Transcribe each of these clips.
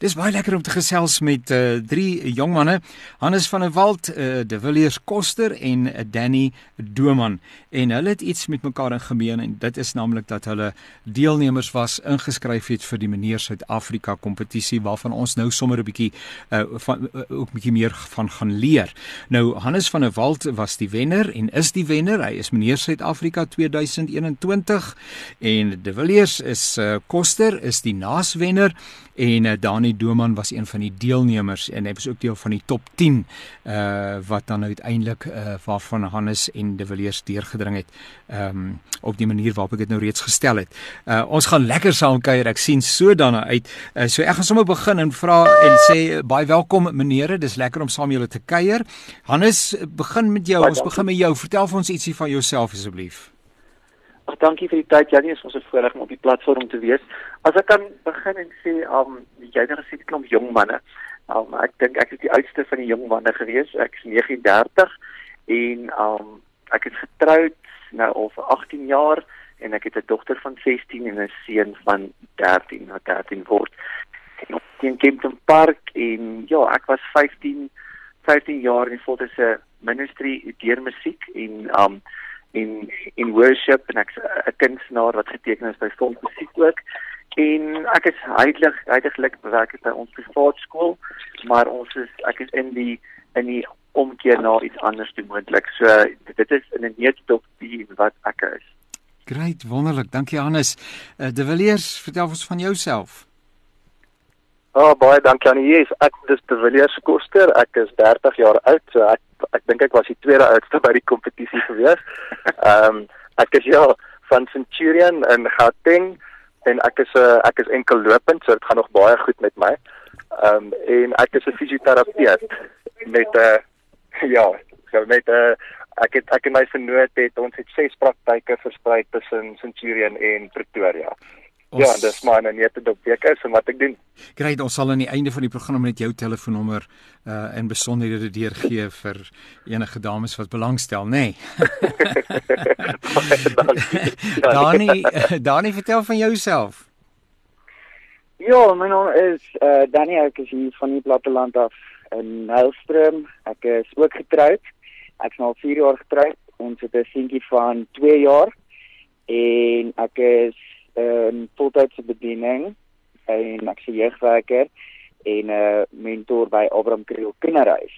Dis baie lekker om te gesels met uh, drie jong manne, Hannes van der Walt, uh, De Villiers Koster en uh, Danny Doman. En hulle het iets met mekaar in gemeen en dit is naamlik dat hulle deelnemers was ingeskryf het vir die meneer Suid-Afrika kompetisie waarvan ons nou sommer 'n bietjie uh, van uh, ook bietjie meer van gaan leer. Nou Hannes van der Walt was die wenner en is die wenner. Hy is meneer Suid-Afrika 2021 en De Villiers is uh, Koster is die naaswenner en uh, Dani Doman was een van die deelnemers en hy was ook deel van die top 10 uh wat dan uiteindelik uh waarvan Hannes en De Villiers deurgedring het um op die manier waarop ek dit nou reeds gestel het. Uh ons gaan lekker saam kuier. Ek sien so daarna uit. Uh so ek gaan sommer begin en vra en sê baie welkom menere. Dis lekker om saam met julle te kuier. Hannes, begin met jou. Ons begin met jou. Vertel vir ons ietsie van jouself asseblief. Ag dankie vir die tyd Janie, is ons 'n voorreg om op die platform te wees. As ek kan begin en sê, um jy het gesê 'n klomp jong manne. Um ek dink ek is die oudste van die jong manne gewees. Ek is 39 en um ek is getroud nou al vir 18 jaar en ek het 'n dogter van 16 en 'n seun van 13, nou 13 word. En in Kempton Park en ja, ek was 15 15 jaar in voltydige ministry deur musiek en um in in worship en ek's 'n kunstenaar wat geteken is by Fond Musiek ook. En ek is heilig heiliglik werk by ons privaat skool maar ons is ek is in die in die omkeer na iets anders te moontlik. So dit is in 'n neutop die wat ek is. Great wonderlik. Dankie Hannes. Uh, De Villiers vertel ons van jouself Oh baie dankie aan u. Yes, ek dis De Villiers Koster. Ek is 30 jaar oud. So ek ek dink ek was die tweede oudste by die kompetisie gewees. Ehm um, ek is ja van Centurion in Gauteng en ek is 'n uh, ek is enkel lopend, so dit gaan nog baie goed met my. Ehm um, en ek is 'n fisioterapeut met 'n uh, ja, so met 'n uh, ek het ek en my vernoot het ons het ses praktyke versprei tussen Centurion en Pretoria. Ons, ja, dis maar net dit op week is en wat ek doen. Great, ons sal aan die einde van die program net jou telefoonnommer uh en besonderhede deurgee vir enige dames wat belangstel, nê. Nee. Dani, Dani vertel van jouself. Ja, my naam is uh Dani, ek is hier van die platteland af in Nylstroom. Ek is ook getroud. Ek's nou 4 jaar getroud. Ons het 'n seentjie van 2 jaar en ek is 'n uh, voltydse bediening en ek se jeugwerker en 'n uh, mentor by Abraham Kriel Kinderhuis.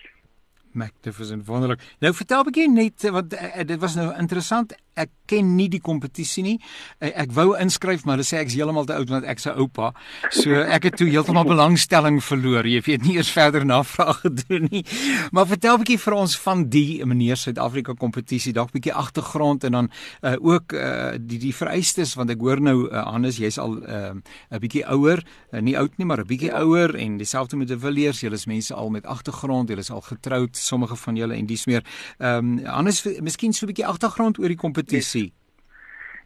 Magnificent wonderlik. Nou vertel 'n bietjie net want uh, dit was nou interessant ek ken nie die kompetisie nie. Ek, ek wou inskryf maar hulle sê ek's heeltemal te oud want ek se oupa. So ek het toe heeltemal belangstelling verloor. Jy weet nie eers verder navraag gedoen nie. Maar vertel 'n bietjie vir ons van die meneer Suid-Afrika kompetisie, dalk 'n bietjie agtergrond en dan uh, ook uh, die die vereistes want ek hoor nou uh, Hannes, jy's al 'n uh, bietjie ouer, uh, nie oud nie, maar 'n bietjie ouer en dieselfde met die Villiers, julle is mense al met agtergrond, julle is al getroud, sommige van julle en dis meer. Ehm um, Hannes, miskien so 'n bietjie agtergrond oor die kompetisie kompetisie?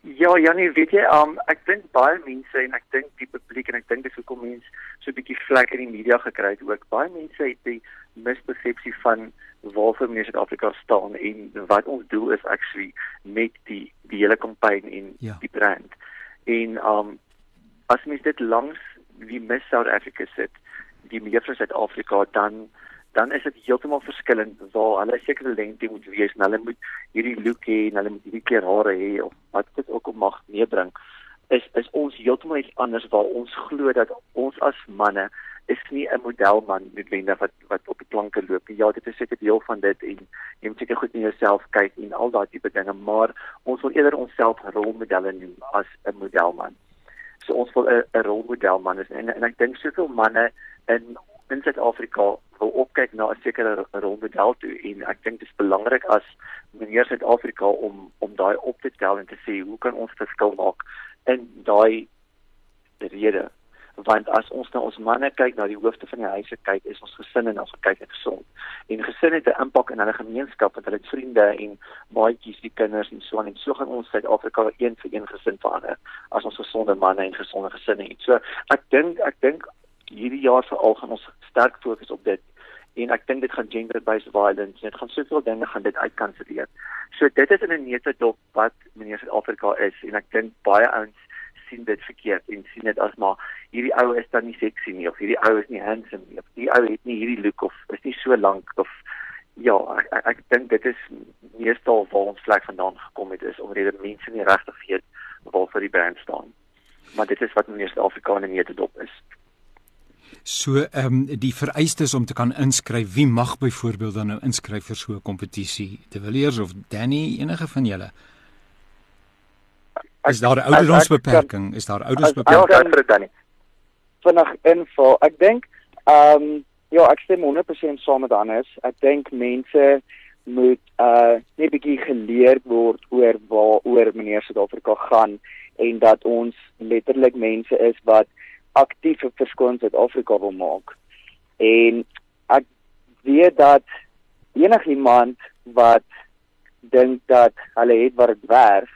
Ja, Janie, weet jy, um, ek dink baie mense en ek dink die publiek en ek dink dis hoekom mense so 'n bietjie vlek in die media gekry het ook. Baie mense het die mispersepsie van waarvoor mense in Suid-Afrika staan en wat ons doel is actually met die die hele kampanje en ja. die brand. En um as mens dit langs die Miss South Africa sit, die mevrou Suid-Afrika dan dan is dit heeltemal verskillend waar hulle sekere lengte moet wees en hulle moet hierdie look hê en hulle moet hierdie kleur hare hê of wat dit ook al mag meebring is is ons heeltemal iets anders waar ons glo dat ons as manne is nie 'n modelman noodwendig wat wat op die planke loop ja dit is seker deel van dit en jy moet seker goed na jouself kyk en al daai tipe dinge maar ons wil eerder onsself rolmodelle noem as 'n modelman. So ons wil 'n rolmodelman is en en ek dink soveel manne in in Suid-Afrika wil opkyk na 'n sekere rolmodel toe en ek dink dit is belangrik as meneer Suid-Afrika om om daai op te tel en te sê hoe kan ons verskil maak in daai rede? Want as ons na ons manne kyk na die hoofde van die huise kyk is ons gesinne en ons kyk net gesond. En gesin het 'n impak in hulle gemeenskap want hulle het vriende en maatjies die kinders en so aan en so gaan ons Suid-Afrika een vir een gesin verander as ons gesonde manne en gesonde gesinne het. So ek dink ek dink hierdie jaar veral gaan ons sterk fokus op dit en ek dink dit gaan gender based violence dit gaan soveel dinge gaan dit uitkanselleer. So dit is in 'n neutedop wat meneer Suid-Afrika is en ek dink baie ouens sien dit verkeerd en sien dit as maar hierdie ou is dan nie sexy nie of hierdie ou is nie handsome nie of die ou het nie hierdie look of is nie so lank of ja, ek ek, ek dink dit is meestal waar ons vlek vandaan gekom het is omdat mense nie regtig weet waarvoor die brand staan. Maar dit is wat in Suid-Afrika nie te dop is. So ehm um, die vereistes om te kan inskryf, wie mag byvoorbeeld dan nou inskryf vir so 'n kompetisie? De Villiers of Danny, enige van julle? Is daar 'n ouderdomsbeperking? Is daar ouderdomsbeperking? Ja, vir Danny. Vinnig info. Ek dink ehm um, ja, ek stem 100% saam met Hannes. Ek dink mense moet uh net bietjie geleer word oor waaroor meneer Suid-Afrika gaan en dat ons letterlik mense is wat aktief 'n verskil in Suid-Afrika wil maak. En ek weet dat enigiemand wat dink dat hulle het wat dit werd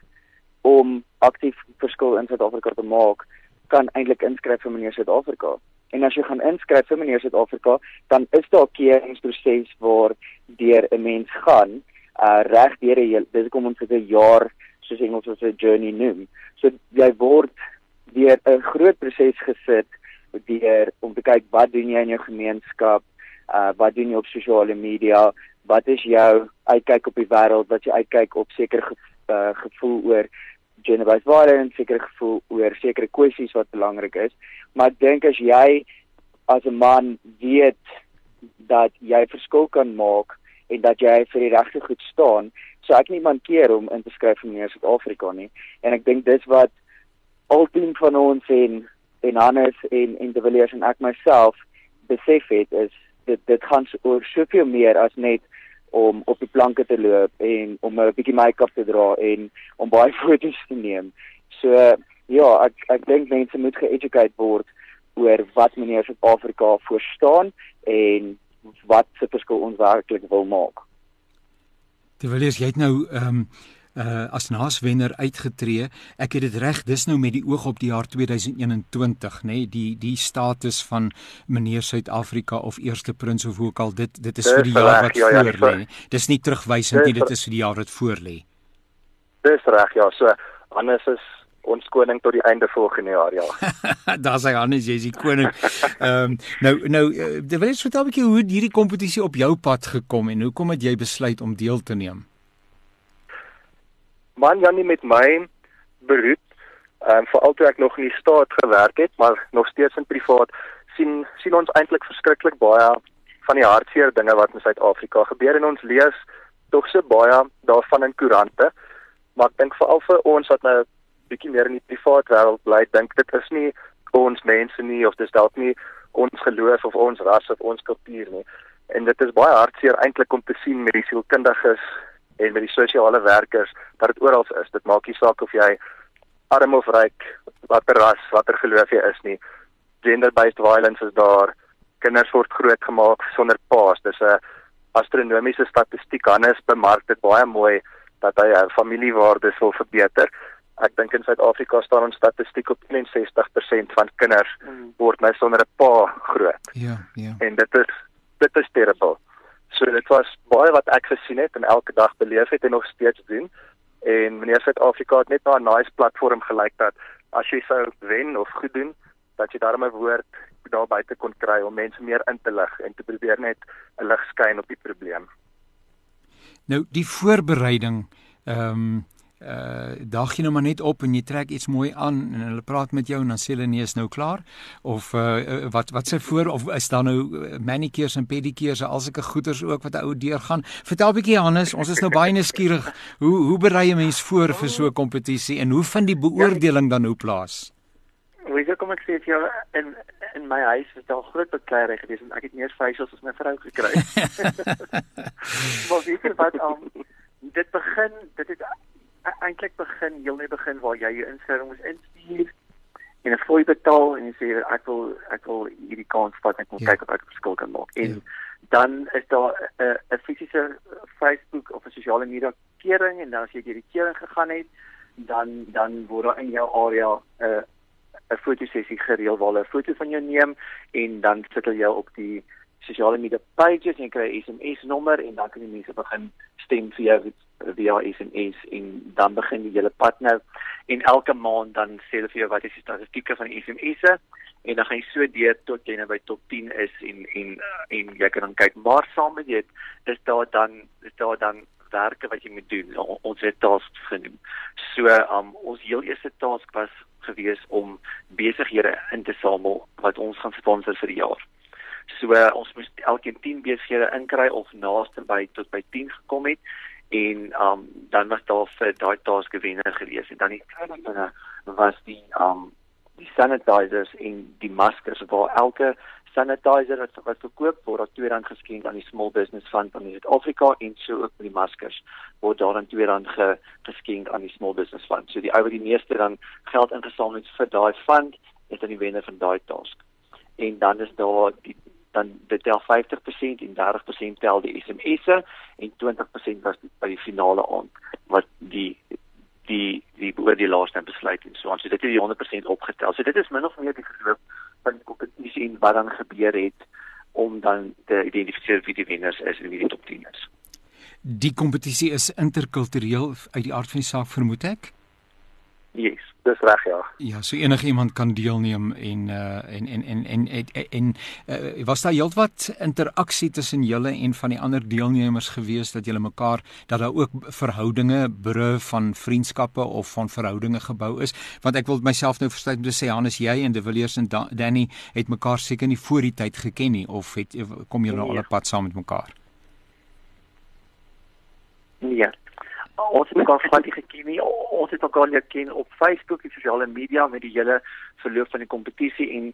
om aktief verskil in Suid-Afrika te maak, kan eintlik inskryf vir meneer Suid-Afrika. En as jy gaan inskryf vir meneer Suid-Afrika, dan is daar 'n keuringsproses waar deur 'n mens gaan uh reg deur 'n dis kom ons vir 'n jaar soos Engels as 'n journey noem. So jy word deur 'n groot proses gesit deur om te kyk wat doen jy in jou gemeenskap, uh wat doen jy op sosiale media, wat is jou uitkyk op die wêreld, wat jy uitkyk op sekere ge, uh, gevoel oor gender-based violence, sekere gevoel oor sekere kwessies wat belangrik is. Maar ek dink as jy as 'n man weet dat jy verskil kan maak en dat jy vir die regte goed staan, so ek nie man keer om in te skryf vir meer Suid-Afrika nie. En ek dink dis wat al tien van ons en en Hannes en en De Villiers en ek myself besef het is dit dit gaan oor soveel meer as net om op die planke te loop en om 'n bietjie make-up te dra en om baie foto's te neem. So ja, ek ek dink mense moet ge-educate word oor wat meneer Suid-Afrika verstaan en wat se verskil ons werklik wil maak. Villiers, jy het nou ehm um uh as naaswenner uitgetree. Ek het dit reg, dis nou met die oog op die jaar 2021, nê, nee? die die status van meneer Suid-Afrika of eerste prins of hoe ook al dit dit is dis vir die jaar wat ja, ja, voor lê. Dis nie terugwysend nie, dit is vir die jaar wat voor lê. Dis reg, ja, so Hannes is ons koning tot die einde volgende jaar, ja. Daar's hy Hannes, jy's die koning. Ehm um, nou nou uh, wil jy vertel 'n bietjie hoe hierdie kompetisie op jou pad gekom en hoekom het jy besluit om deel te neem? Man Janie met my beroep en um, veral toe ek nog in die staat gewerk het, maar nog steeds in privaat sien sien ons eintlik verskriklik baie van die hartseer dinge wat in Suid-Afrika gebeur en ons lees tog so baie daarvan in koerante. Maar ek dink veral vir ons wat nou bietjie meer in die privaat wêreld bly, dink dit is nie ons mense nie of dis dalk nie ons geloof of ons ras of ons kultuur nie. En dit is baie hartseer eintlik om te sien met die sielkundiges en met die sosiale werkers dat dit oral is. Dit maak nie saak of jy arm of ryk, watter ras, watter geloof jy is nie. Gender-based violence is daar. Kinders word grootgemaak sonder paas. Dis 'n astronomiese statistiek. Hannes bemark dit baie mooi dat hy familiewaardes wil verbeter. Ek dink in Suid-Afrika staan ons statistiek op 61% van kinders mm. word nou sonder 'n pa groot. Ja, ja. En dit is dit is terrible. So dit was baie wat ek gesien het en elke dag beleef het en nog steeds doen. En meneer Suid-Afrika het net na 'n nice platform gelyk dat as jy sou wen of goed doen, dat jy daarmee woord daar buite kon kry om mense meer in te lig en te probeer net 'n lig skyn op die probleem. Nou die voorbereiding ehm um, uh daag jy nou maar net op en jy trek iets mooi aan en hulle praat met jou en dan sê hulle nee is nou klaar. Of uh wat wat sê voor of is daar nou manicures en pedicures al sulke goeders ook wat ou deur gaan? Vertel 'n bietjie Hannes ons is nou baie nuuskierig hoe hoe berei jy mens voor vir so 'n kompetisie en hoe vind die beoordeling dan hoe plaas? Weet jy kom ek sê vir jou in in my huis het al groot bekleierery gewees en ek het meer facials as my vrou gekry. maar weet jy wat um, dit begin dit is E-, eintlik begin heel net begin waar jy jou inskrywing moet instuur en 'n fooi betaal en jy sê ek wil ek wil hierdie kans vat ek wil ja. kyk of ek 'n verskil kan maak. En ja. dan is daar 'n 'n fisiese Facebook of 'n sosiale media kering en dan as jy hierdie kering gegaan het, dan dan word daar in jou area 'n uh, 'n fotosessie gereël waar hulle 'n foto van jou neem en dan sit hulle jou op die sosiale media pages en jy kry 'n SMS nommer en dan kan die mense begin stem vir jou via SMS en dan begin die hele pad nou. En elke maand dan sê hulle vir jou wat is die statistieke van SMS'e en dan gaan jy so deur tot jy nou by top 10 is en en en jy kan dan kyk. Maar saam met dit is daar dan is daar dan werke wat jy moet doen. Ons het tasks genoem. So um, ons heel eerste task was gewees om besighede in te samel wat ons gaan sponsor vir die jaar. So uh, ons moes elkeen 10 besighede inkry of naaste by tot by 10 gekom het en um, dan was daar vir daai task gewenner gewees en dan die tweede dinge was die um, die sanitizers en die maskers waar elke sanitizer wat wat verkoop word op R2 geskenk aan die Small Business Fund van Suid-Afrika en so ook met die maskers word daar dan R2 ge, geskenk aan die Small Business Fund. So die ou wat die meeste dan geld ingesamel het vir daai fund is dan die wenner van daai task. En dan is daar die dan dit tel 50% en 30% tel die SMS'e en 20% was die, by die finale aand wat die die die beoordelaars dan besluit en so aan. So dit het die 100% opgetel. So dit is min of meer die verloop van die kompetisie en wat dan gebeur het om dan te identifiseer wie die wenners is en wie die top 10 is. Die kompetisie is interkultureel uit die aard van die saak vermoed ek. Yes, dis reg ja. Ja, so enige iemand kan deelneem en uh en en en en en, en, uh, was daar heelwat interaksie tussen julle en van die ander deelnemers gewees dat julle mekaar dat daar ook verhoudinge bru van vriendskappe of van verhoudinge gebou is want ek wil myself nou verstaan om te sê Hannes jy en De Villiers en da Danny het mekaar seker nie voor die tyd geken nie of het kom julle nee. al 'n pad saam met mekaar? Ja ons het mekaar van die geken nie. Ons het mekaar leer ken op Facebook en sosiale media met die hele verloop van die kompetisie en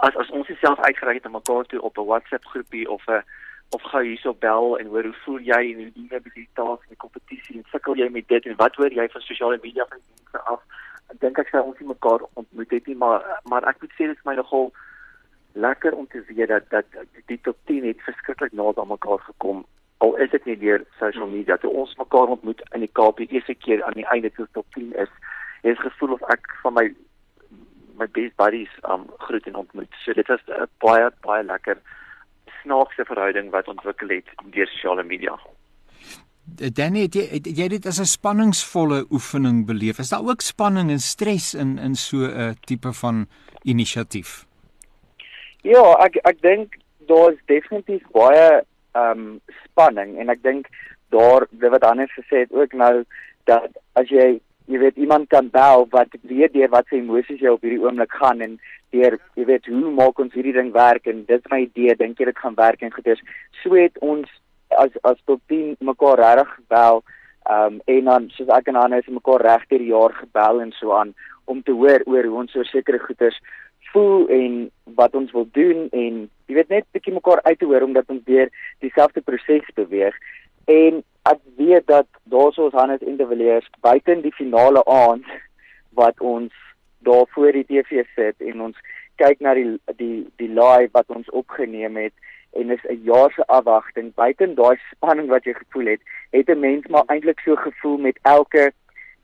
as as ons self uitgereik het na mekaar toe op 'n WhatsApp groepie of 'n of gou hierso bel en hoor hoe voel jy en hoe doen jy by die taak in die kompetisie en sukkel jy met dit en wat hoor jy van sosiale media van mense af? Ek dink ek sou ons mekaar ontmoet het nie, maar maar ek moet sê dit is my nogal lekker om te weet dat dat die top 10 het verskriklik naby aan mekaar gekom al is dit nie deur social media toe ons mekaar ontmoet in die Kaap die eerste keer aan die einde toe top 10 is het ek gevoel of ek van my my best buddies um groet en ontmoet so dit was 'n baie baie lekker snaakse verhouding wat ontwikkel het deur sosiale media Danny, het jy, het jy dit as 'n spanningsvolle oefening beleef? Is daar ook spanning en stres in in so 'n tipe van inisiatief? Ja, ek ek dink daar's definitief baie ehm um, spanning. En ek dink daar wat anders gesê het ook nou dat as jy jy weet iemand kan bel wat weet deur wat sy emosies jy op hierdie oomblik gaan en deur jy weet hoe maak ons hierdie ding werk en dit my idee dink jy dit gaan werk en goeders. So het ons as as tot 10 mekaar reg gebel um, en dan soos ek en Hannes mekaar reg deur die jaar gebel en so aan om te hoor oor hoe ons oor sekere goeders voel en wat ons wil doen en jy weet net bietjie mekaar uit te hoor omdat ons weer dieselfde proses beweeg. En ek weet dat daarsoos Hannes en De Villiers buite in die finale aand wat ons daar voor die TV sit en ons kyk na die die die live wat ons opgeneem het en is 'n jaar se afwagting buite daai spanning wat jy gevoel het het 'n mens maar eintlik so gevoel met elke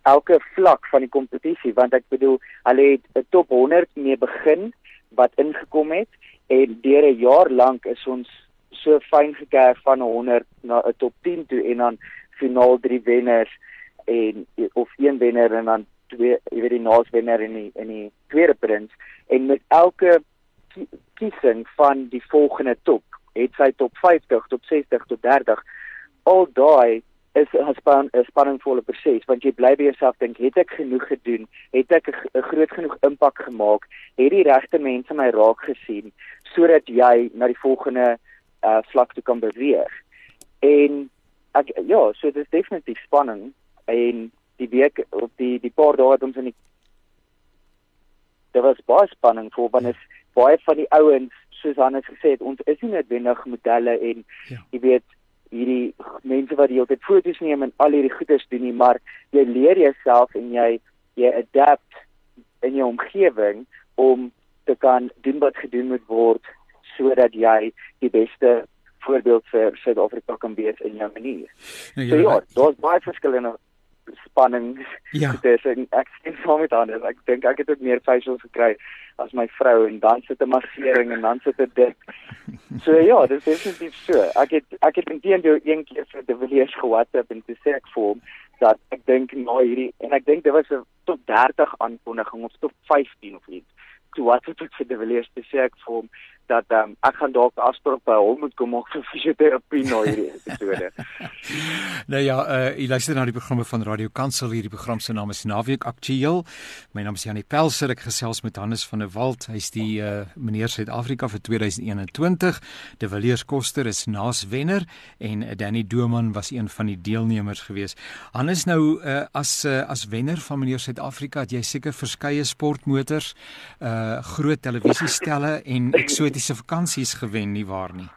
elke vlak van die kompetisie want ek bedoel hulle het 'n top 100 mee begin wat ingekom het en deur 'n jaar lank is ons so fyn gekerf van 100 na 'n top 10 toe en dan finaal 3 wenners en of een wenner en dan twee jy weet die naas wenner in die in die tweede prins en met elke kiesing van die volgende top het sy top 50 top 60 tot 30 al daai is 'n span spanningvolle proses want jy bly by jouself dink het ek genoeg gedoen? Het ek 'n groot genoeg impak gemaak het die regte mense my raak gesien sodat jy na die volgende uh, vlak toe kan beweeg? En ek ja so dit is definitief spanning en die week op die die paar dae het ons in die daar was baie spanning voor want is baie van die ouens soos Hannes gesê het ons is nie noodwendig modelle en ja. jy weet hierdie mense wat die hele tyd foto's neem en al hierdie goeders doen nie, maar jy leer jouself en jy jy adapt in jou omgewing om te kan doen wat gedoen moet word sodat jy die beste voorbeeld vir Suid-Afrika kan wees in jou manier. Nou, so ja, daar's baie verskillende spanning ja. tussen ek sien saam met ander. Ek dink ek het ook meer facials gekry as my vrou en dan sit 'n massering en dan sit 'n dit. So ja, dit is definitief so. Ek het ek het intendeel een keer vir die Villiers ge-WhatsApp en te sê ek vir hom dat ek dink na hierdie en ek dink dit was 'n tot 30 aankondiging of tot 15 of iets toe wat het ek vir die Villiers te sê ek vir hom dat um, ek gaan dalk afspraak by hom moet kom maak vir fisioterapie nou hierdie episode. nou ja, uh jy luister na die programme van Radio Kansel hierdie program se naam is Naweek Aktueel. My naam is Janie Pelser ek gesels met Hannes van der Walt. Hy's die uh meneer Suid-Afrika vir 2021. De Villiers Koster is naas wenner en uh, Danny Doman was een van die deelnemers gewees. Hannes nou uh as uh, as wenner van meneer Suid-Afrika het jy seker verskeie sportmotors, uh groot televisiestelle en eksotiese vakansies gewen nie waar nie.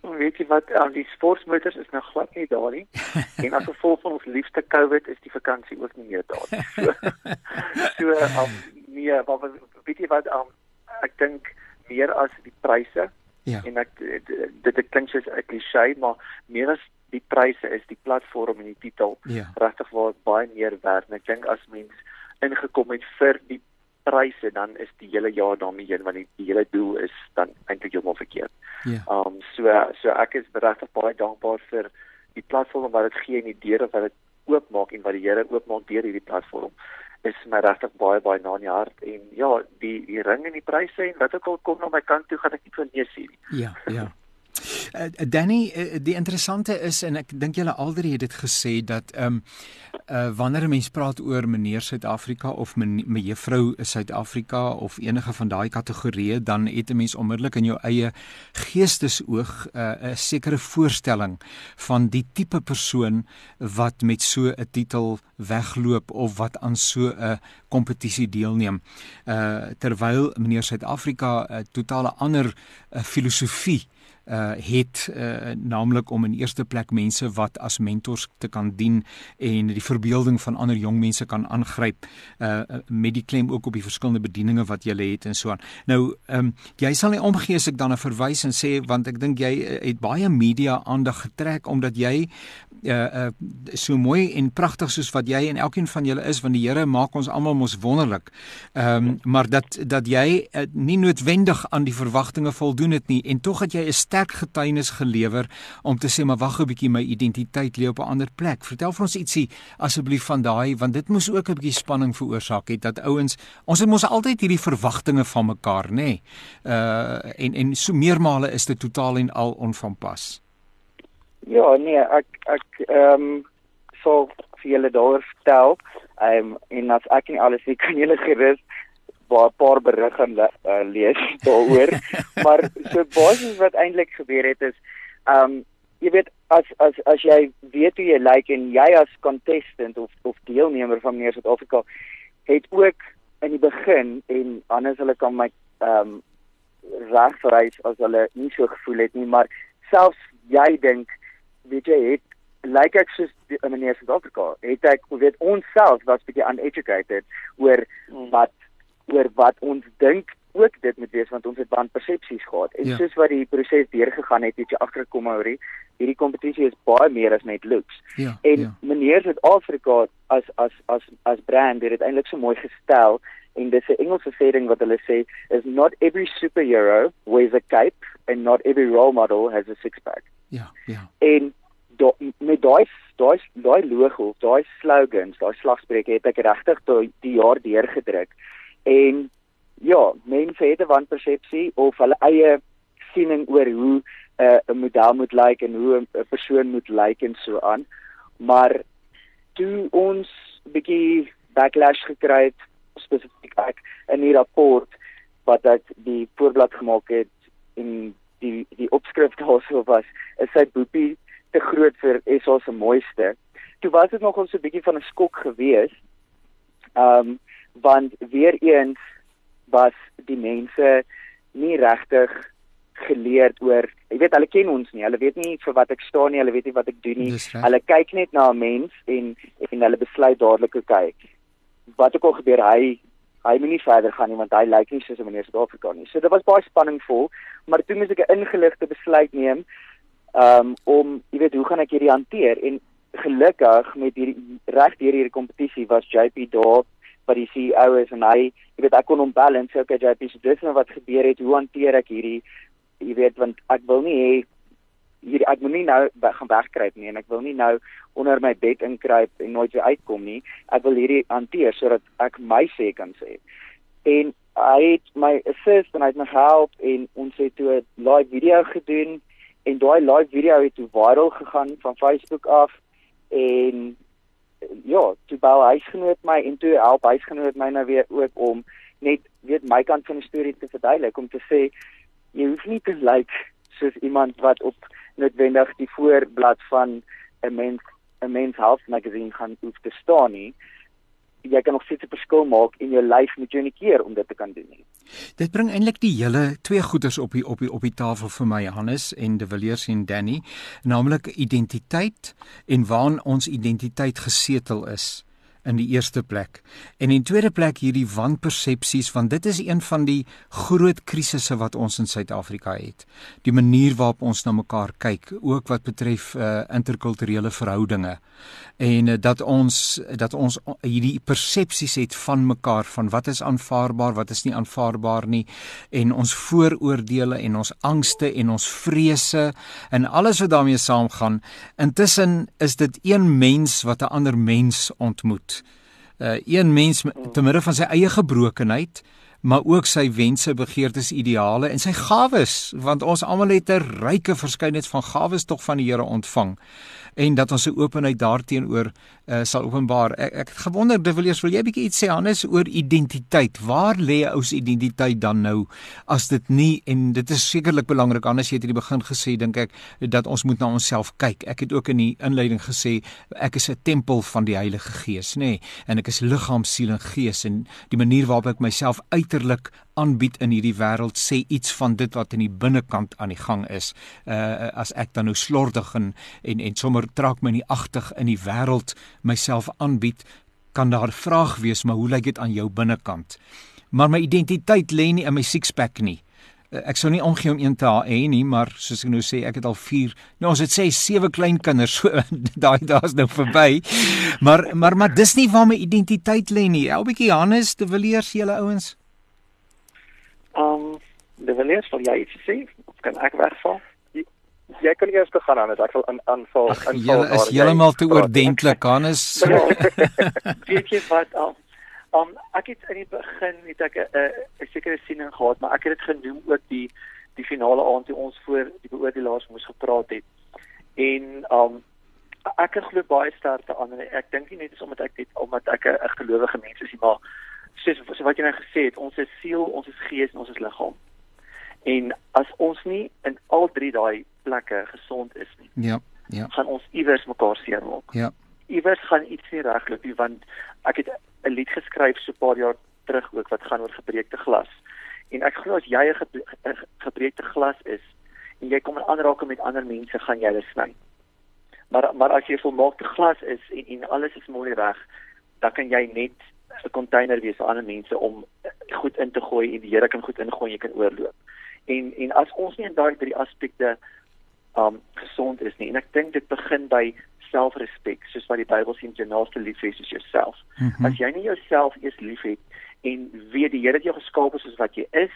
Weet jy wat aan die sportmotors is nou glad nie daar nie. en as gevolg van ons liefste COVID is die vakansie ook nie meer daar nie. So, so um, nee, maar weet jy wat um, ek dink meer as die pryse. Ja. En ek dit dit klink soos 'n klise, maar meer as die pryse is die platform en die titel ja. regtig waar baie meer werd. En ek dink as mens ingekom het vir die pryse dan is die hele jaar daarmee heen want die, die hele doel is dan eintlik heeltemal verkeerd. Ja. Ehm um, so so ek is regtig baie dankbaar vir die platform wat dit gee en die deure wat dit oopmaak en wat die Here oopmaak deur hierdie platform is my regtig baie baie na in die hart en ja die die ring en die pryse en wat ook al kom na my kant toe gaan ek nie vir sê nie. Ja, ja. Uh, Danny, uh, die interessante is en ek dink julle alreeds het dit gesê dat ehm um, uh, wanneer 'n mens praat oor meneer Suid-Afrika of mevrou Suid-Afrika of enige van daai kategorieë, dan het 'n mens onmiddellik in jou eie geestesoog 'n uh, sekere voorstelling van die tipe persoon wat met so 'n titel wegloop of wat aan so 'n kompetisie deelneem. Uh terwyl meneer Suid-Afrika 'n uh, totale ander uh, filosofie uh het uh naamlik om in eerste plek mense wat as mentors te kan dien en die verbeelding van ander jong mense kan aangryp uh met die klem ook op die verskillende bedieninge wat jy het en so aan. Nou ehm um, jy sal nie omgee as ek dan 'n verwys en sê want ek dink jy het baie media aandag getrek omdat jy uh uh so mooi en pragtig soos wat jy en elkeen van julle is want die Here maak ons almal mos wonderlik. Ehm um, maar dat dat jy uh, nie noodwendig aan die verwagtinge voldoen het nie en tog het jy 'n sterk getuienis gelewer om te sê maar wag 'n bietjie my identiteit lê op 'n ander plek. Vertel vir ons ietsie asseblief van daai want dit moes ook 'n bietjie spanning veroorsaak het dat ouens ons het mos altyd hierdie verwagtinge van mekaar nê. Nee. Uh en en so meermale is dit totaal en al onvanpas. Ja, nee, ek ek ehm um, so vir julle daar vertel. Ehm um, en as ek nie alles weet kan julle gerus 'n paar berigte uh, lees daaroor. maar so basies wat eintlik gebeur het is um jy weet as as as jy weet hoe jy lyk like, en jy as contestant of of deelnemer van meer Suid-Afrika het ook in die begin en anders hulle kan my um regverys as hulle nie so gevoel het nie, maar selfs jy dink weet jy het lyk like ek soos in meneer Suid-Afrika het ek weet ons self was bietjie uneducated oor hmm. wat oor wat ons dink ook dit moet wees want ons het baie persepsies gehad. En ja. soos wat die proses deurgegaan het, het jy agtergekom oor hierdie kompetisie is baie meer as net looks. Ja, en ja. meneer Suid-Afrika as as as as brand het dit eintlik so mooi gestel en dis 'n Engelse sêding wat hulle sê is not every superhero wears a cape and not every role model has a six pack. Ja, ja. En do, met daai daai daai logo, daai slogans, daai slagspreuke het ek regtig die jaar deurgedruk. En ja, mense het 'n wanpersepsie of hulle eie siening oor hoe uh, 'n uh, model moet lyk like en hoe 'n persoon moet lyk like en so aan. Maar toe ons 'n bietjie backlash gekry het spesifiek ek in die rapport wat ek die voorblad gemaak het en die die opskrif daarso was is sy boepie te groot vir SA se mooiste. Toe was dit nogal so 'n bietjie van 'n skok geweest. Ehm um, want weer eens was die mense nie regtig geleerd oor jy weet hulle ken ons nie hulle weet nie vir wat ek staan nie hulle weet nie wat ek doen nie hulle kyk net na 'n mens en en hulle besluit dadelik hoe kyk wat ook al gebeur hy hy moet nie verder gaan nie want hy lyk nie soos 'n meneer Suid-Afrika nie so dit was baie spanningvol maar toe moet ek 'n ingeligte besluit neem um, om jy weet hoe gaan ek hierdie hanteer en gelukkig met hierdie reg deur hierdie kompetisie was JP daar wat die CEO is en hy, jy weet, ek kon hom bel en sê okay JP, so dis nou wat gebeur het, hoe hanteer ek hierdie jy weet want ek wil nie hê hier ek moet nie nou gaan wegkruip nie en ek wil nie nou onder my bed inkruip en nooit weer uitkom nie. Ek wil hierdie hanteer sodat ek my sê kan sê. En hy het my assist en hy het my help en ons het toe 'n live video gedoen en daai live video het toe viral gegaan van Facebook af en ja, toe bou huisgenoot my en toe help huisgenoot my nou weer ook om net weet my kant van die storie te verduidelik om te sê jy hoef nie te like, soos iemand wat op noodwendig die voorblad van 'n mens 'n mens health magazine gaan hoef te staan nie jy kan nog steeds 'n verskil maak in jou lyf met jou keer om dit te kan doen nie. Dit bring eintlik die hele twee goeders op die op die op die tafel vir my Johannes en De Villiers en Danny, naamlik identiteit en waar ons identiteit gesetel is in die eerste plek. En in tweede plek hierdie wanpersepsies want dit is een van die groot krisisse wat ons in Suid-Afrika het. Die manier waarop ons na mekaar kyk, ook wat betref uh, interkulturele verhoudinge. En uh, dat ons dat ons hierdie persepsies het van mekaar van wat is aanvaarbaar, wat is nie aanvaarbaar nie en ons vooroordeele en ons angste en ons vrese en alles wat daarmee saamgaan. Intussen is dit een mens wat 'n ander mens ontmoet uh, een mens te midde van sy eie gebrokenheid maar ook sy wense, begeertes, ideale en sy gawes want ons almal het 'n ryke verskeidenheid van gawes tog van die Here ontvang en dat ons se openheid daarteenoor uh, sal openbaar. Ek ek het gewonder, De Villiers, wil jy bietjie iets sê Hannes oor identiteit? Waar lê ou se identiteit dan nou as dit nie en dit is sekerlik belangrik anders jy het in die begin gesê dink ek dat ons moet na onsself kyk. Ek het ook in die inleiding gesê ek is 'n tempel van die Heilige Gees, nê? Nee, en ek is liggaam, siel en gees en die manier waarop ek myself uiterlik aanbied in hierdie wêreld sê iets van dit wat in die binnekant aan die gang is. Uh as ek dan nou slordig en en, en sommer trek my nie agtig in die wêreld myself aanbied, kan daar vraag wees, maar hoe lyk dit aan jou binnekant? Maar my identiteit lê nie in my six-pack nie. Uh, ek sou nie omgee om een te hê nie, maar soos ek nou sê, ek het al 4, nou ons het sê sewe klein kinders, so daai daar's nou verby. Maar maar maar dis nie waar my identiteit lê nie. 'n Bietjie Hannes, te willeers julle ouens. Ehm, um, de Villiers, wil jy iets sê? Of kan ek wegval? Jy kan eers te gaan aan dit. Ek sal in aanval in Jy is heeltemal te oordentlik, Hannes. Weet jy wat al? Um ek het in die begin het ek 'n uh, 'n sekere siening gehad, maar ek het dit genoem ook die die finale aand toe ons voor die beoordelaars moes gepraat het. En um ek glo baie sterk daaraan en ek dink nie net is omdat ek dit omdat ek 'n gelowige mens is nie, maar soos, soos wat jy nou gesê het, ons is siel, ons is gees en ons is liggaam. En as ons nie in al drie daai plekke gesond is nie. Ja. Ja. gaan ons iewers mekaar seermaak. Ja. Iewers gaan iets nie regloop nie want ek het 'n lied geskryf so 'n paar jaar terug ook wat gaan oor gebreekte glas. En ek glo as jy 'n gebreekte glas is en jy kom in aanraking met ander mense, gaan jy hulle sny. Maar maar as jy volmaakte glas is en en alles is mooi reg, dan kan jy net 'n container wees vir ander mense om goed in te gooi en die Here kan goed ingooi en jy kan oorloop. En en as ons nie in daai drie aspekte um gesond is nie en ek dink dit begin by selfrespek soos wat die Bybel sê jy naaste lief hê soos jouself. Mm -hmm. As jy nie jouself eers liefhet en weet die Here het jou geskaap soos wat jy is,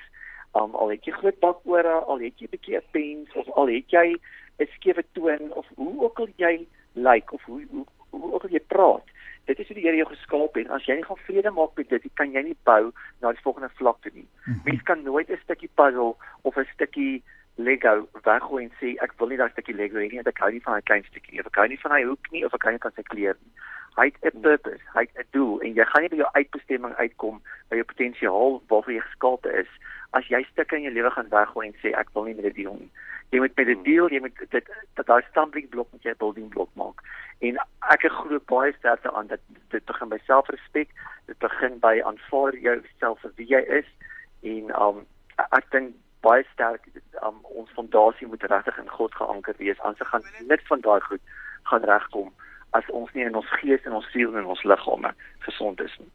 um al het jy groot bakore, al het jy 'n bietjie 'n pens of al het jy 'n skewe toon of hoe ook al jy lyk like, of hoe hoe, hoe ook al jy praat, dit is hoe die Here jou geskaap het. As jy nie gaan vrede maak met dit, kan jy nie bou na die volgende vlak toe nie. Mm -hmm. Mens kan nooit 'n stukkie puzzle of 'n stukkie Lego weggooi en sê ek wil nie daai stukkie Lego hê nie, ek hou nie van daai klein stukkie nie. Ek hou nie van daai hoek nie of ek hou nie van sy kleur nie. Hy het 'n purpose, hy het 'n doel en jy gaan nie by jou uitbestemming uitkom by jou potensiaal waarvoor jy geskaap is as jy stukke in jou lewe gaan weggooi en sê ek wil nie met dit deel nie. Jy moet met dit deel, jy moet dit dat daai stumbling blok met jou building blok maak. En ek glo baie sterk daaraan dat dit begin by selfrespek dit begin by aanvaar jouself vir wie jy is en um ek dink baie sterk um ons fondasie moet regtig in God geanker wees anders gaan niks van daai goed gaan regkom as ons nie in ons gees en ons siel en ons liggame gesond is nie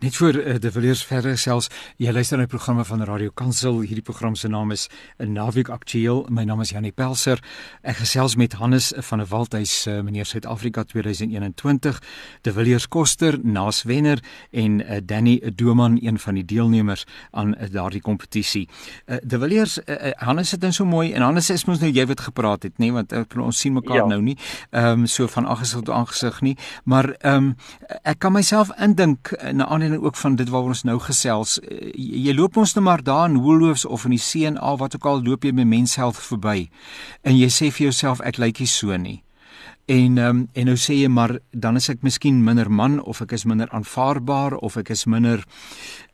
Net vir uh, die verleers verder selfs jy luister na die programme van Radio Kansel. Hierdie program se naam is 'n Naweek Aktueel. My naam is Janie Pelser. Ek gesels met Hannes van der Waldhuis, uh, meneer Suid-Afrika 2021. De Villiers Koster, Naas Wenner en uh, Danny Doman, een van die deelnemers aan uh, daardie kompetisie. Uh, de Villiers uh, uh, Hannes het dan so mooi en Hannes is mos nou jy wat gepraat het, nê, nee? want uh, ons sien mekaar ja. nou nie. Ehm um, so van aangesig tot aangesig nie, maar ehm um, ek kan myself indink uh, na aanleiding ook van dit waaroor ons nou gesels. Uh, jy loop ons nou maar daar in Woolworths of in die CNA wat ook al loop jy by Men's Health verby en jy sê vir jouself ek lyk nie so nie. En um, en nou sê jy maar dan is ek miskien minder man of ek is minder aanvaarbaar of ek is minder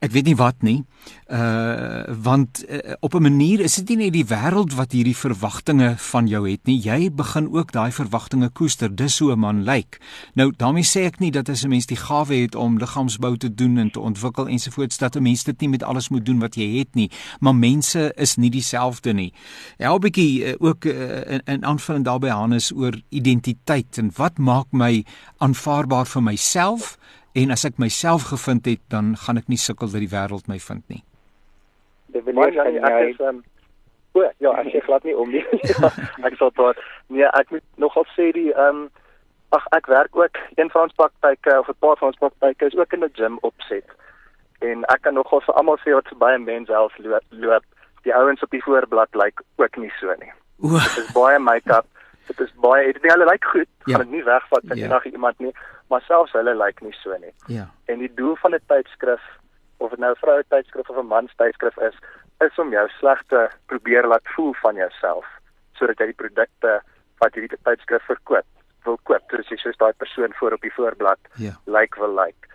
ek weet nie wat nie. Uh want uh, op 'n manier is dit nie net die wêreld wat hierdie verwagtinge van jou het nie. Jy begin ook daai verwagtinge koester. Dis so 'n man lyk. Nou daarmee sê ek nie dat as 'n mens die gawe het om liggaamsbou te doen en te ontwikkel ensovoorts dat 'n mens dit nie met alles moet doen wat jy het nie, maar mense is nie dieselfde nie. Ja, 'n bietjie uh, ook uh, in, in aanvulling daarbey Hannes oor identiteit en wat maak my aanvaarbaar vir myself? En as ek myself gevind het, dan gaan ek nie sukkel dat die wêreld my vind nie. Dit wil nie sê ek is um, o, ja, ek sê glad nie om nie. ja, ek sal tot nee, ek moet nogal sê die ehm um, ag ek werk ook een van ons praktyke of 'n paar van ons praktyke is ook in 'n gym opset. En ek kan nogal vir almal sê wat baie mense self loop, loop. Die ouens op die voorblad lyk ook nie so nie. Dit is baie make-up. Dit is baie dit nie hulle lyk goed. Ja. Gaan dit nie wegvat van ja. enige iemand nie maar selfs hulle lyk like nie so nie. Ja. En die doel van 'n tydskrif of dit nou 'n vroue tydskrif of 'n man tydskrif is, is om jou slegte probeer laat voel van jouself sodat jy die produkte wat hierdie tydskrif verkoop wil koop. Dus jy soos daai persoon voor op die voorblad ja. lyk like wil lyk. Like.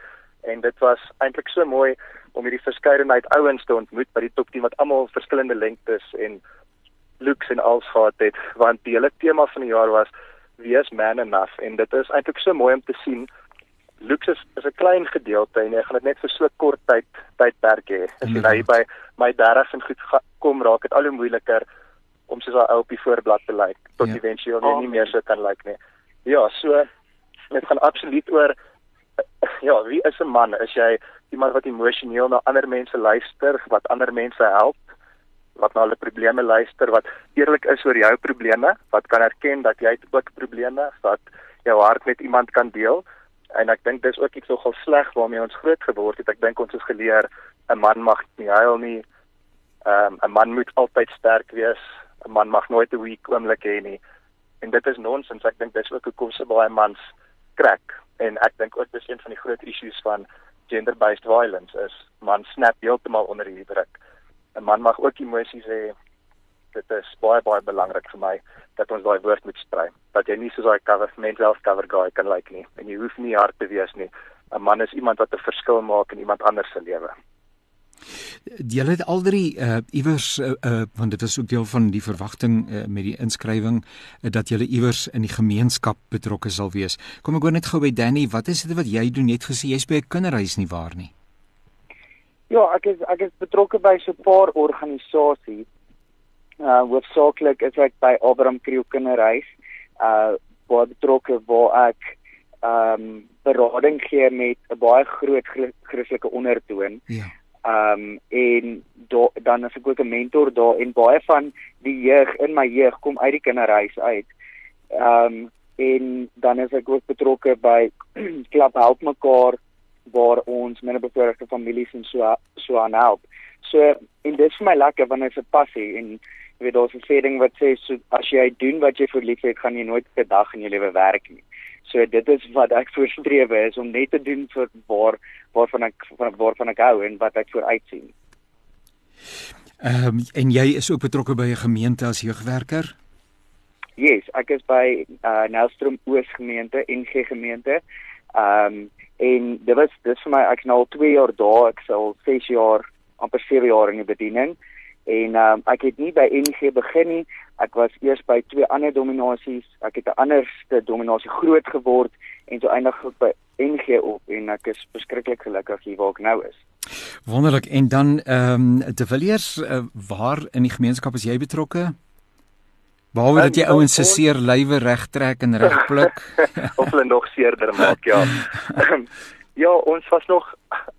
En dit was eintlik so mooi om hierdie verskeidenheid ouens te ontmoet by die top 10 wat almal verskillende lengtes en looks en gehad het want die hele tema van die jaar was wees man enough. En dit is eintlik so mooi om te sien looks is, is 'n klein gedeelte en jy gaan dit net vir so kort tyd tydperk hê. As jy nou by my 30s en goed kom raak dit al hoe moeiliker om soos 'n ou op die voorblad te lyk tot ja. eventueel nie, nie meer so kan lyk nie. Ja so dit gaan absoluut oor ja wie is 'n man? Is jy iemand wat emosioneel na ander mense luister wat ander mense help wat na hulle probleme luister, wat eerlik is oor jou probleme, wat kan erken dat jy ook probleme het, wat jou hart met iemand kan deel. En ek dink dis ook iets nogal sleg waarmee ons groot geword het. Ek dink ons is geleer 'n man mag nie huil nie. Um, 'n man moet altyd sterk wees. 'n Man mag nooit 'n weak oomblik hê nie. En dit is nonsens. Ek dink dis ook hoekom se baie mans krak. En ek dink ook dis een van die groot issues van gender-based violence is man snap heeltemal onder hierdie druk. 'n man mag ook emosies hê. Dit is baie baie belangrik vir my dat ons daai woord moet sprei. Dat jy nie soos daai cover mental health cover guy kan lyk like nie en jy hoef nie hard te wees nie. 'n Man is iemand wat 'n verskil maak in iemand anders se lewe. Jy het al drie uh iewers uh, uh want dit is ook deel van die verwagting uh, met die inskrywing uh, dat jy iewers in die gemeenskap betrokke sal wees. Kom ek gou net gou by Danny, wat is dit wat jy doen? Jy het gesê jy's by 'n kinderhuis nie waar nie? Ja, ek is ek is betrokke by so 'n paar organisasies. Uh hoofsaaklik is ek by Abraham Kriel Kinderhuis. Uh waar betrokke waar ek ehm um, berading gee met 'n baie groot Christelike ondertoon. Ja. Ehm um, en do, dan is ek ook 'n mentor daar en baie van die jeug in my jeug kom uit die kinderhuis uit. Ehm um, en dan is ek ook betrokke by Klap Help Mekaar waar ons minderbevoorregte families en so so aan help. So en dit is vir my lekker wanneer dit 'n passie en jy weet daar's 'n sê ding wat sê so as jy doen wat jy vir lief het, gaan jy nooit 'n dag in jou lewe werk nie. So dit is wat ek voorstreef is om net te doen vir waar waarvan ek waarvan ek hou en wat ek voor uitsien. Ehm um, en jy is ook betrokke by 'n gemeente as jeugwerker? Yes, ek is by uh Nelstrom Oos gemeente, NG gemeente. Ehm um, en dit was dis vir my ek nou al 2 jaar daar, ek sal 6 jaar amper 7 jaar in die bediening. En um, ek het nie by NG begin nie. Ek was eers by twee ander dominasies. Ek het 'n anderste dominasie groot geword en toe eindig ek by NG op en ek is beskiklik gelukkig hier waar ek nou is. Wonderlik. En dan ehm um, De Villiers, uh, waar in die gemeenskap is jy betrokke? Behalwe dat jy ouens se seer lywe regtrek en regpluk of hulle nog seerder maak, ja. ja, ons was nog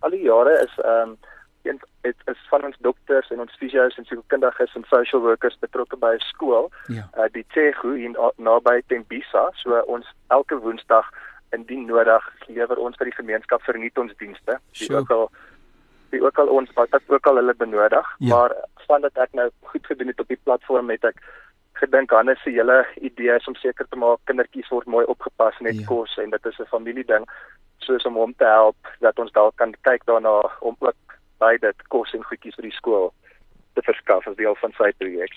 al die jare is ehm um, een dit is van ons dokters en ons fisios en sielkundiges en social workers betrokke by 'n skool. Ja. Uh, die Tsegu hier naby Tembisa, so ons elke woensdag indien nodig lewer ons vir die gemeenskap verniet ons dienste. Die ook al die ook al ons wat ook al hulle benodig, ja. maar vandat ek nou goed gedoen het op die platform het ek gedink Hannes se hele idee is om seker te maak kindertjies word mooi opgepas net ja. kos en dit is 'n familie ding. soos om hom te help dat ons dalk kan kyk daarna om ook by dit kos en goedjies vir die skool te verskaf as deel van sy projek.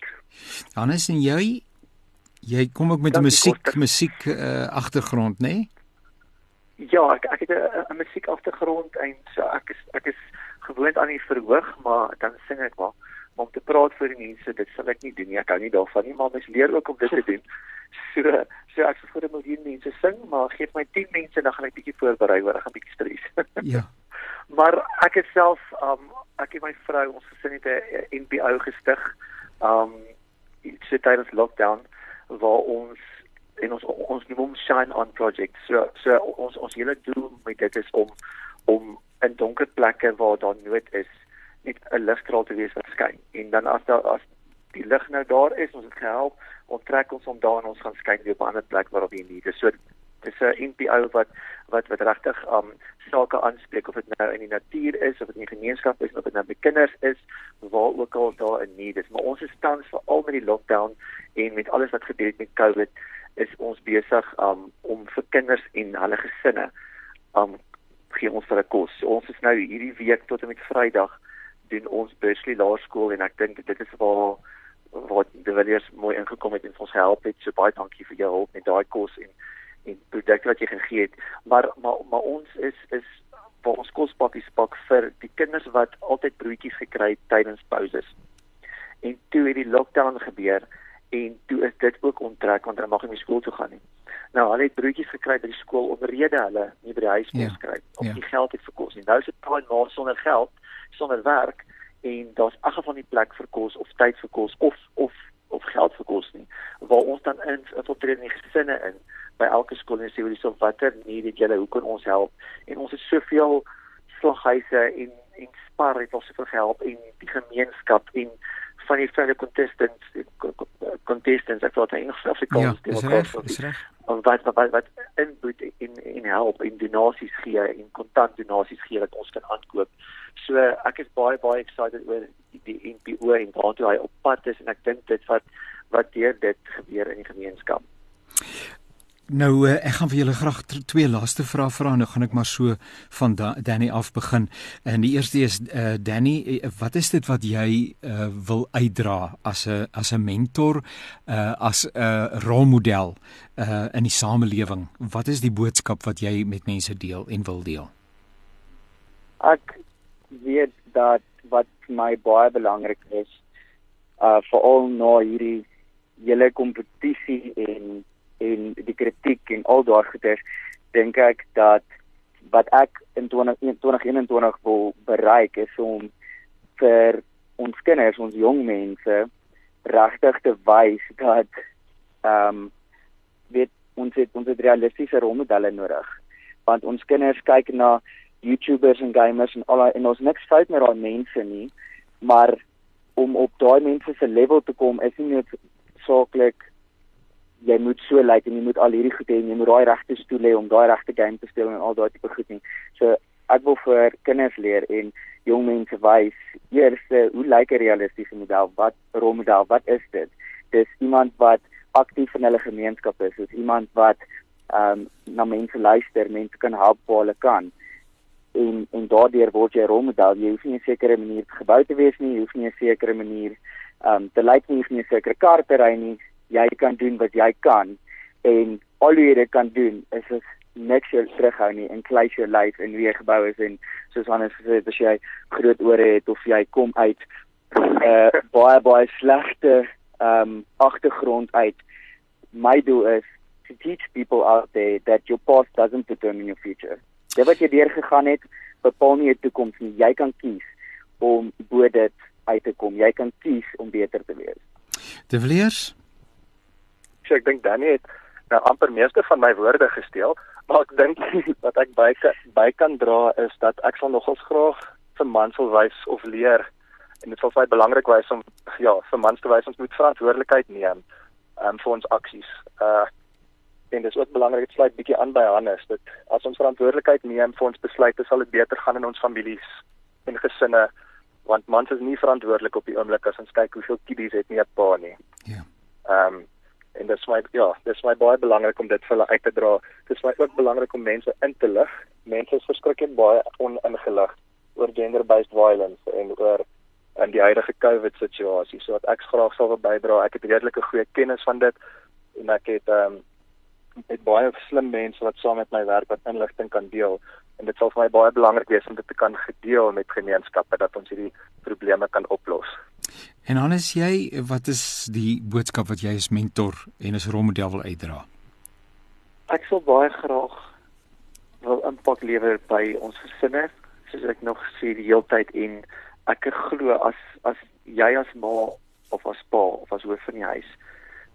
Hannes en jy jy kom ook met 'n musiek musiek uh, agtergrond, né? Nee? Ja, ek ek het 'n musiek agtergrond en so ek is ek is gewoond aan die verhoog, maar dan sing ek maar om te praat vir die mense, dit sal ek nie doen nie. Ek hou nie daarvan nie, maar mens leer ook om dit te doen. So so ek sou vir 'n miljoen mense sing, maar gee my 10 mense dan gaan ek bietjie voorberei oor, ek gaan bietjie stres. ja. Maar ek het self um ek en my vrou ons gesin het 'n NPO gestig. Um iets tydens lockdown waar ons en ons ons noem hom shine on project. So so ons ons hele doel met dit is om om in donker plekke waar daar nood is net 'n ligstraal te wees wat skyn. En dan as daar as die lig nou daar is, ons het gehelp, ons trek ons om daar en ons gaan skyn weer op 'n ander plek waar op jy nie. Dis so dis 'n NPO wat wat wat regtig um sake aanspreek of dit nou in die natuur is of dit in die gemeenskap is of dit nou by kinders is waar ook al daar 'n need is. Maar ons is tans veral met die lockdown en met alles wat gebeur het met COVID is ons besig um om vir kinders en hulle gesinne um gee ons 'n kos. So, ons is nou hierdie week tot en met Vrydag doen ons Bursley Laerskool en ek dink dit is waar wat die Villiers mooi ingekom het en ons help het. So baie dankie vir jou hulp met daai kos en en produkte wat jy gegee het. Maar maar maar ons is is vir ons kospakkies pak vir die kinders wat altyd broodjies gekry het tydens pauses. En toe het die lockdown gebeur en toe is dit ook onttrek want hulle mag nie meer skool toe gaan nie. Nou hulle het broodjies gekry by die skool omrede hulle nie by die huis kon ja, kry of ja. die geld het vir kos nie. Nou is dit baie maar sonder geld, sonder werk en daar's ag van die plek vir kos of tyd vir kos of of of geld vir kos nie. Waar ons dan in infiltreer in die gesinne in by elke skool en sê hoe dis of watter nie dit julle hoe kan ons help en ons het soveel slaghuise en en spar het ons soveel gehelp en die gemeenskap en van die fellow contestants contestants ek dit Engels Afrikaans ja, is reg en wat wat wat inboet in in help in donasies gee en kontant donasies gee wat ons kan aankoop. So ek is baie baie excited oor die NPO en waartoe hy op pad is en ek dink dit wat wat deur dit gebeur in die gemeenskap. Nou eh, ek gaan vir julle graag twee laaste vrae vra en nou gaan ek maar so van da Danny af begin. En die eerste is uh, Danny, eh, wat is dit wat jy uh, wil uitdra as 'n as 'n mentor, uh, as 'n rolmodel uh, in die samelewing? Wat is die boodskap wat jy met mense deel en wil deel? Ek weet dat wat my baie belangrik is, uh veral na hierdie hele kompetisie en en die kritiek en al daardie goeders dink ek dat wat ek in 2021 wil bereik is om vir ons kinders, ons jong mense regtig te wys dat ehm um, weet ons het ons het realistiese rolmodelle nodig. Want ons kinders kyk na YouTubers en gamers en al en ons niks fout met daai mense nie maar om op daai mense se level te kom is nie net saaklik jy moet so lyk like, en jy moet al hierdie goed hê en jy moet daai regte stoel hê om daai regte game te speel en al daai tipe goed nie. So ek wil vir kinders leer en jong mense wys eers hoe lyk 'n realistiese model? Wat rolmodel? Wat is dit? Dis iemand wat aktief in hulle gemeenskap is, is iemand wat ehm um, na mense luister, mense kan help waar hulle kan. En en daardeur word jy 'n rolmodel. Jy hoef nie 'n sekere manier gebou te wees nie, jy hoef nie 'n sekere manier ehm um, te lyk nie, jy hoef nie 'n sekere kar te ry nie jy kan doen wat jy kan en al jy dit kan doen is is niks jou terughou nie en klei jou lyf en wie jy gebou is en soos Hannes gesê het as jy groot ore het of jy kom uit 'n uh, baie baie slegte um agtergrond uit my doel is to teach people out there that your past doesn't determine your future. Dit wat jy deur gegaan het bepaal nie jou toekoms nie. Jy kan kies om bo dit uit te kom. Jy kan kies om beter te wees. De Villiers So ek dink Danny het nou amper meeste van my woorde gesteel, maar ek dink wat ek by by kan dra is dat ek sal nogals graag vir mans wil wys of leer en dit sal baie belangrik wees om ja, vir mans te wys ons moet verantwoordelikheid neem um, vir ons aksies. Uh en dit is ook belangrik dit sluit bietjie aan by Hannes dat as ons verantwoordelikheid neem vir ons besluite sal dit beter gaan in ons families en gesinne want mans is nie verantwoordelik op die oomblik as ons kyk hoeveel kiddies het nie 'n pa nie. Ja. Ehm um, en dis my ja, dis my baie belangrik om dit vir hulle uit te dra. Dis my ook belangrik om mense in te lig. Mense is verskriklik baie oningelig oor gender-based violence en oor in die huidige COVID situasie. So wat ek graag sal bydra, ek het redelike goeie kennis van dit en ek het ehm um, met baie slim mense wat saam met my werk wat inligting kan deel en dit sal vir my baie belangrik wees om dit te kan gedeel met gemeenskappe dat ons hierdie probleme kan oplos. En Hannes, jy, wat is die boodskap wat jy as mentor en as rolmodel wil uitdra? Ek sal baie graag wil impak lewer by ons gesinne, soos ek nog sê die hele tyd en ek glo as as jy as ma of as pa of as hoof van die huis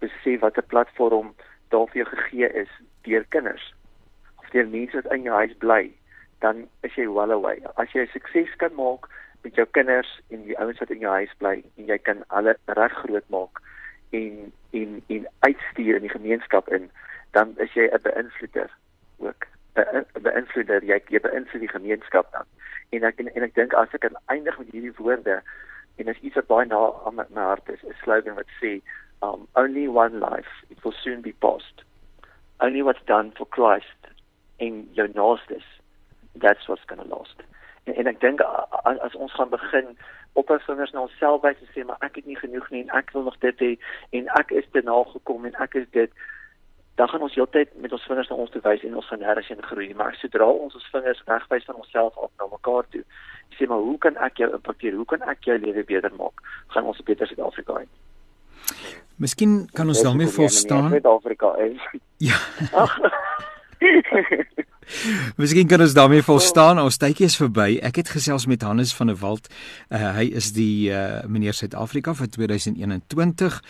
besef wat 'n platform daar vir jou gegee is deur kinders of deur mense wat in jou huis bly, dan is jy well away. As jy sukses kan maak met jou kinders en die ouens wat in jou huis bly en jy kan hulle reg groot maak en en en uitstuur in die gemeenskap in, dan is jy 'n beïnvloeder ook. 'n beïnvloeder, jy jy beïnvloed die gemeenskap dan. En ek en, en ek dink as ek kan eindig met hierdie woorde en as iets wat baie na aan my hart is, 'n slogan wat sê um only one life, it will soon be past. Only what's done for Christ in jou naastes, that's what's going to last en, en ek dink as, as ons gaan begin op ons vingers na onsself wys en sê maar ek het nie genoeg nie en ek wil nog dit hê en ek is te nagekom en ek is dit dan gaan ons heeltyd met ons vingers na ons toe wys en ons gaan nêrens heen groei maar sodra ons ons vingers regwys van onsself af na mekaar toe sê maar hoe kan ek jou impakteer hoe kan ek jou lewe beter maak gaan ons 'n beter Suid-Afrika hê Miskien kan ons daarmee volstaan. Suid-Afrika is. Ja. Miskien kan ons daarmee volstaan. Ons tydjie is verby. Ek het gesels met Hannes van der Walt. Uh, hy is die uh, meneer Suid-Afrika vir 2021.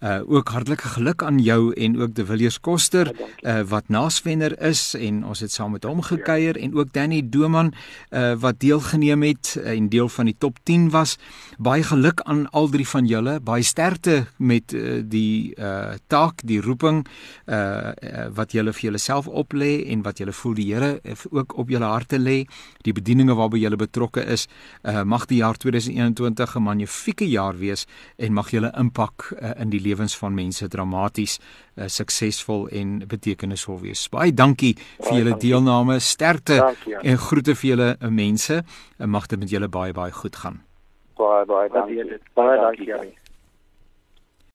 Uh ook hartlike geluk aan jou en ook De Villiers Koster uh wat naaswenner is en ons het saam met hom gekuier en ook Danny Doman uh wat deelgeneem het en deel van die top 10 was. Baie geluk aan al drie van julle. Baie sterkte met uh, die uh taak, die roeping uh wat julle vir julleself oplê en wat julle voel die Here ook op julle harte lê, die bedieninge waarby julle betrokke is. Uh mag die jaar 2021 'n magnifieke jaar wees en mag julle impak uh, in die lewens van mense dramaties uh, suksesvol en betekenisvol wees. Baie dankie vir julle deelname, sterkte dankie, ja. en groete vir julle mense. Uh, mag dit met julle baie baie goed gaan. Baie baie dankie. Baie dankie. Baie dankie.